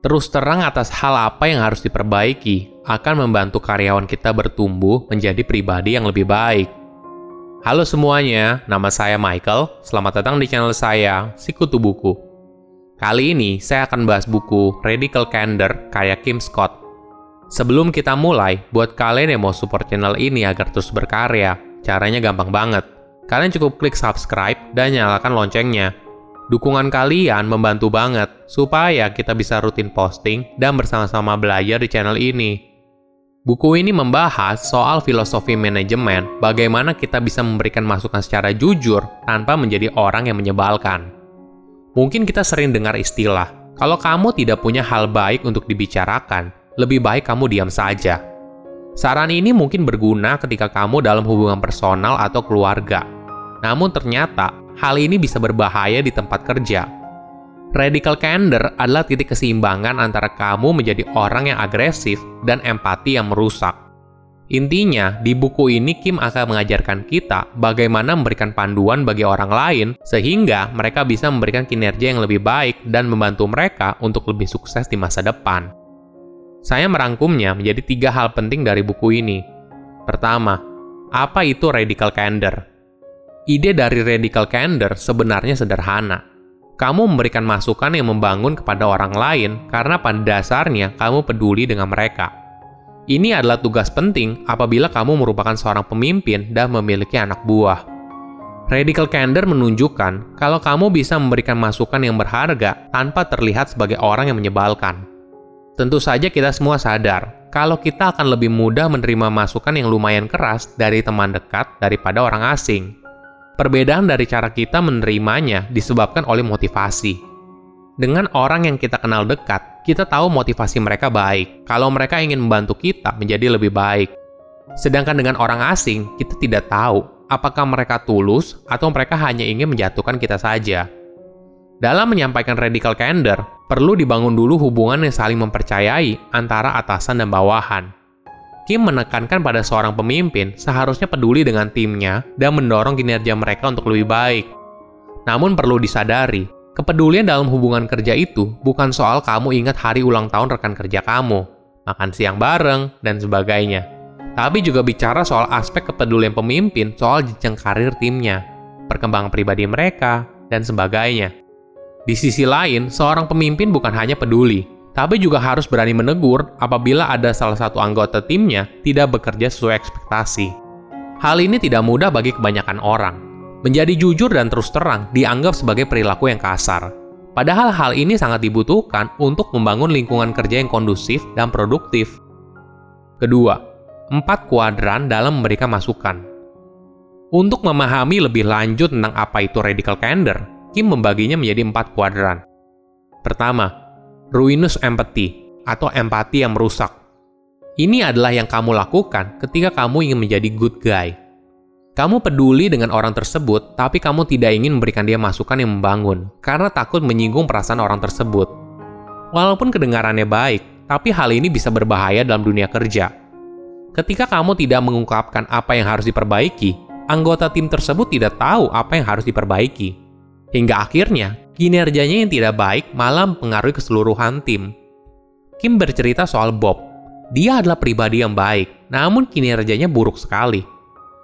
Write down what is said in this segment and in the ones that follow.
Terus terang atas hal apa yang harus diperbaiki akan membantu karyawan kita bertumbuh menjadi pribadi yang lebih baik. Halo semuanya, nama saya Michael. Selamat datang di channel saya, Sikutu Buku. Kali ini saya akan bahas buku Radical Candor karya Kim Scott. Sebelum kita mulai, buat kalian yang mau support channel ini agar terus berkarya, caranya gampang banget. Kalian cukup klik subscribe dan nyalakan loncengnya Dukungan kalian membantu banget supaya kita bisa rutin posting dan bersama-sama belajar di channel ini. Buku ini membahas soal filosofi manajemen, bagaimana kita bisa memberikan masukan secara jujur tanpa menjadi orang yang menyebalkan. Mungkin kita sering dengar istilah, kalau kamu tidak punya hal baik untuk dibicarakan, lebih baik kamu diam saja. Saran ini mungkin berguna ketika kamu dalam hubungan personal atau keluarga. Namun ternyata hal ini bisa berbahaya di tempat kerja. Radical candor adalah titik keseimbangan antara kamu menjadi orang yang agresif dan empati yang merusak. Intinya, di buku ini Kim akan mengajarkan kita bagaimana memberikan panduan bagi orang lain sehingga mereka bisa memberikan kinerja yang lebih baik dan membantu mereka untuk lebih sukses di masa depan. Saya merangkumnya menjadi tiga hal penting dari buku ini. Pertama, apa itu radical candor? Ide dari radical candor sebenarnya sederhana. Kamu memberikan masukan yang membangun kepada orang lain karena pada dasarnya kamu peduli dengan mereka. Ini adalah tugas penting apabila kamu merupakan seorang pemimpin dan memiliki anak buah. Radical candor menunjukkan kalau kamu bisa memberikan masukan yang berharga tanpa terlihat sebagai orang yang menyebalkan. Tentu saja kita semua sadar kalau kita akan lebih mudah menerima masukan yang lumayan keras dari teman dekat daripada orang asing. Perbedaan dari cara kita menerimanya disebabkan oleh motivasi. Dengan orang yang kita kenal dekat, kita tahu motivasi mereka baik. Kalau mereka ingin membantu kita menjadi lebih baik. Sedangkan dengan orang asing, kita tidak tahu apakah mereka tulus atau mereka hanya ingin menjatuhkan kita saja. Dalam menyampaikan radical candor, perlu dibangun dulu hubungan yang saling mempercayai antara atasan dan bawahan. Kim menekankan pada seorang pemimpin seharusnya peduli dengan timnya dan mendorong kinerja mereka untuk lebih baik. Namun perlu disadari, kepedulian dalam hubungan kerja itu bukan soal kamu ingat hari ulang tahun rekan kerja kamu, makan siang bareng, dan sebagainya. Tapi juga bicara soal aspek kepedulian pemimpin soal jenjang karir timnya, perkembangan pribadi mereka, dan sebagainya. Di sisi lain, seorang pemimpin bukan hanya peduli, tapi juga harus berani menegur apabila ada salah satu anggota timnya tidak bekerja sesuai ekspektasi. Hal ini tidak mudah bagi kebanyakan orang. Menjadi jujur dan terus terang dianggap sebagai perilaku yang kasar. Padahal hal ini sangat dibutuhkan untuk membangun lingkungan kerja yang kondusif dan produktif. Kedua, empat kuadran dalam memberikan masukan. Untuk memahami lebih lanjut tentang apa itu radical candor, Kim membaginya menjadi empat kuadran. Pertama, ruinous empathy atau empati yang merusak. Ini adalah yang kamu lakukan ketika kamu ingin menjadi good guy. Kamu peduli dengan orang tersebut, tapi kamu tidak ingin memberikan dia masukan yang membangun karena takut menyinggung perasaan orang tersebut. Walaupun kedengarannya baik, tapi hal ini bisa berbahaya dalam dunia kerja. Ketika kamu tidak mengungkapkan apa yang harus diperbaiki, anggota tim tersebut tidak tahu apa yang harus diperbaiki. Hingga akhirnya, kinerjanya yang tidak baik malah mempengaruhi keseluruhan tim. Kim bercerita soal Bob. Dia adalah pribadi yang baik, namun kinerjanya buruk sekali.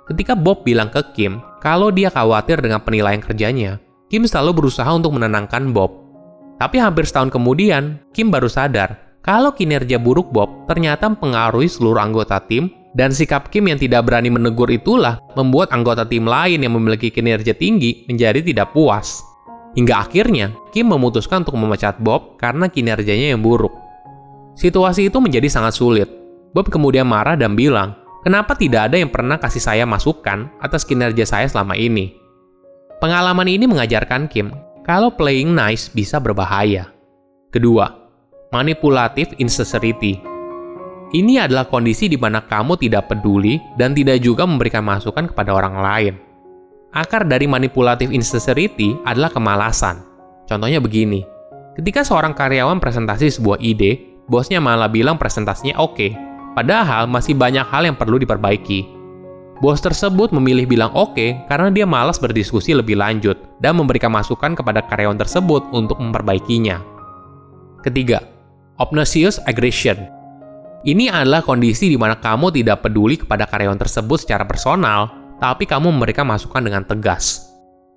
Ketika Bob bilang ke Kim kalau dia khawatir dengan penilaian kerjanya, Kim selalu berusaha untuk menenangkan Bob. Tapi hampir setahun kemudian, Kim baru sadar kalau kinerja buruk Bob ternyata mempengaruhi seluruh anggota tim dan sikap Kim yang tidak berani menegur itulah membuat anggota tim lain yang memiliki kinerja tinggi menjadi tidak puas. Hingga akhirnya, Kim memutuskan untuk memecat Bob karena kinerjanya yang buruk. Situasi itu menjadi sangat sulit. Bob kemudian marah dan bilang, kenapa tidak ada yang pernah kasih saya masukan atas kinerja saya selama ini? Pengalaman ini mengajarkan Kim kalau playing nice bisa berbahaya. Kedua, manipulative insincerity. Ini adalah kondisi di mana kamu tidak peduli dan tidak juga memberikan masukan kepada orang lain. Akar dari manipulatif insincerity adalah kemalasan. Contohnya begini, ketika seorang karyawan presentasi sebuah ide, bosnya malah bilang presentasinya oke, padahal masih banyak hal yang perlu diperbaiki. Bos tersebut memilih bilang oke karena dia malas berdiskusi lebih lanjut dan memberikan masukan kepada karyawan tersebut untuk memperbaikinya. Ketiga, Obnoxious aggression. Ini adalah kondisi di mana kamu tidak peduli kepada karyawan tersebut secara personal, tapi kamu memberikan masukan dengan tegas.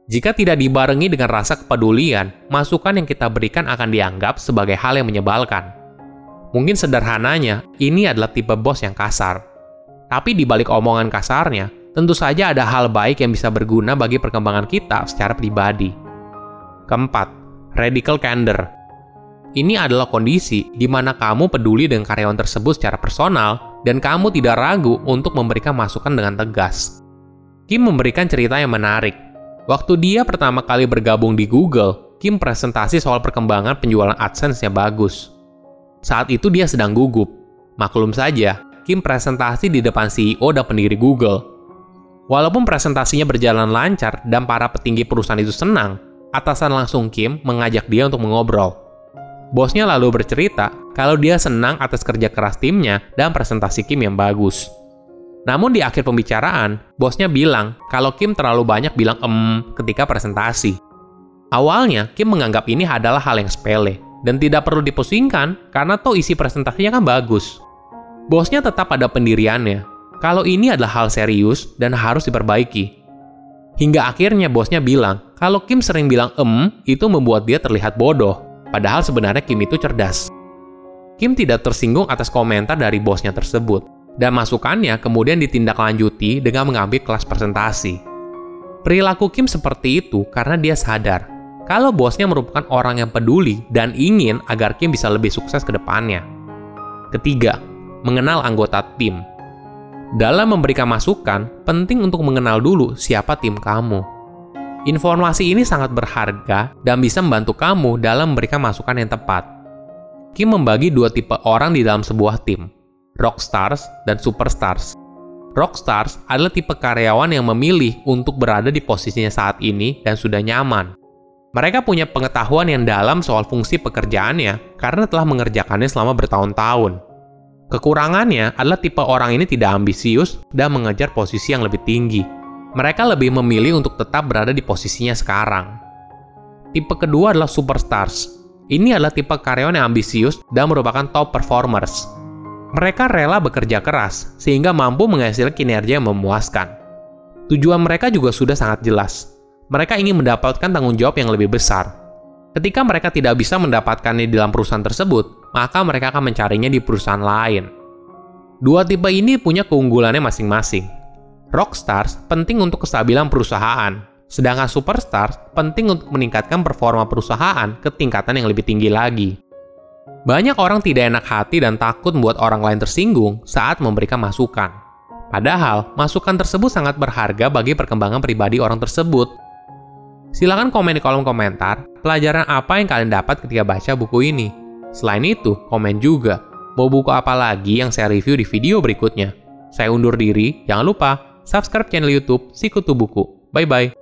Jika tidak dibarengi dengan rasa kepedulian, masukan yang kita berikan akan dianggap sebagai hal yang menyebalkan. Mungkin sederhananya, ini adalah tipe bos yang kasar. Tapi di balik omongan kasarnya, tentu saja ada hal baik yang bisa berguna bagi perkembangan kita secara pribadi. Keempat, radical candor ini adalah kondisi di mana kamu peduli dengan karyawan tersebut secara personal dan kamu tidak ragu untuk memberikan masukan dengan tegas. Kim memberikan cerita yang menarik. Waktu dia pertama kali bergabung di Google, Kim presentasi soal perkembangan penjualan AdSense yang bagus. Saat itu dia sedang gugup. Maklum saja, Kim presentasi di depan CEO dan pendiri Google. Walaupun presentasinya berjalan lancar dan para petinggi perusahaan itu senang, atasan langsung Kim mengajak dia untuk mengobrol. Bosnya lalu bercerita kalau dia senang atas kerja keras timnya dan presentasi Kim yang bagus. Namun di akhir pembicaraan, bosnya bilang kalau Kim terlalu banyak bilang em ketika presentasi. Awalnya, Kim menganggap ini adalah hal yang sepele dan tidak perlu dipusingkan karena toh isi presentasinya kan bagus. Bosnya tetap pada pendiriannya, kalau ini adalah hal serius dan harus diperbaiki. Hingga akhirnya bosnya bilang kalau Kim sering bilang em itu membuat dia terlihat bodoh Padahal sebenarnya Kim itu cerdas. Kim tidak tersinggung atas komentar dari bosnya tersebut, dan masukannya kemudian ditindaklanjuti dengan mengambil kelas presentasi. Perilaku Kim seperti itu karena dia sadar kalau bosnya merupakan orang yang peduli dan ingin agar Kim bisa lebih sukses ke depannya. Ketiga, mengenal anggota tim. Dalam memberikan masukan, penting untuk mengenal dulu siapa tim kamu Informasi ini sangat berharga dan bisa membantu kamu dalam memberikan masukan yang tepat. Kim membagi dua tipe orang di dalam sebuah tim, rockstars dan superstars. Rockstars adalah tipe karyawan yang memilih untuk berada di posisinya saat ini dan sudah nyaman. Mereka punya pengetahuan yang dalam soal fungsi pekerjaannya karena telah mengerjakannya selama bertahun-tahun. Kekurangannya adalah tipe orang ini tidak ambisius dan mengejar posisi yang lebih tinggi mereka lebih memilih untuk tetap berada di posisinya sekarang. Tipe kedua adalah superstars. Ini adalah tipe karyawan yang ambisius dan merupakan top performers. Mereka rela bekerja keras sehingga mampu menghasilkan kinerja yang memuaskan. Tujuan mereka juga sudah sangat jelas. Mereka ingin mendapatkan tanggung jawab yang lebih besar. Ketika mereka tidak bisa mendapatkannya di dalam perusahaan tersebut, maka mereka akan mencarinya di perusahaan lain. Dua tipe ini punya keunggulannya masing-masing. Rockstars penting untuk kestabilan perusahaan, sedangkan superstars penting untuk meningkatkan performa perusahaan ke tingkatan yang lebih tinggi lagi. Banyak orang tidak enak hati dan takut membuat orang lain tersinggung saat memberikan masukan. Padahal, masukan tersebut sangat berharga bagi perkembangan pribadi orang tersebut. Silahkan komen di kolom komentar pelajaran apa yang kalian dapat ketika baca buku ini. Selain itu, komen juga mau buku apa lagi yang saya review di video berikutnya. Saya undur diri, jangan lupa subscribe channel YouTube Sikutu Buku. Bye bye.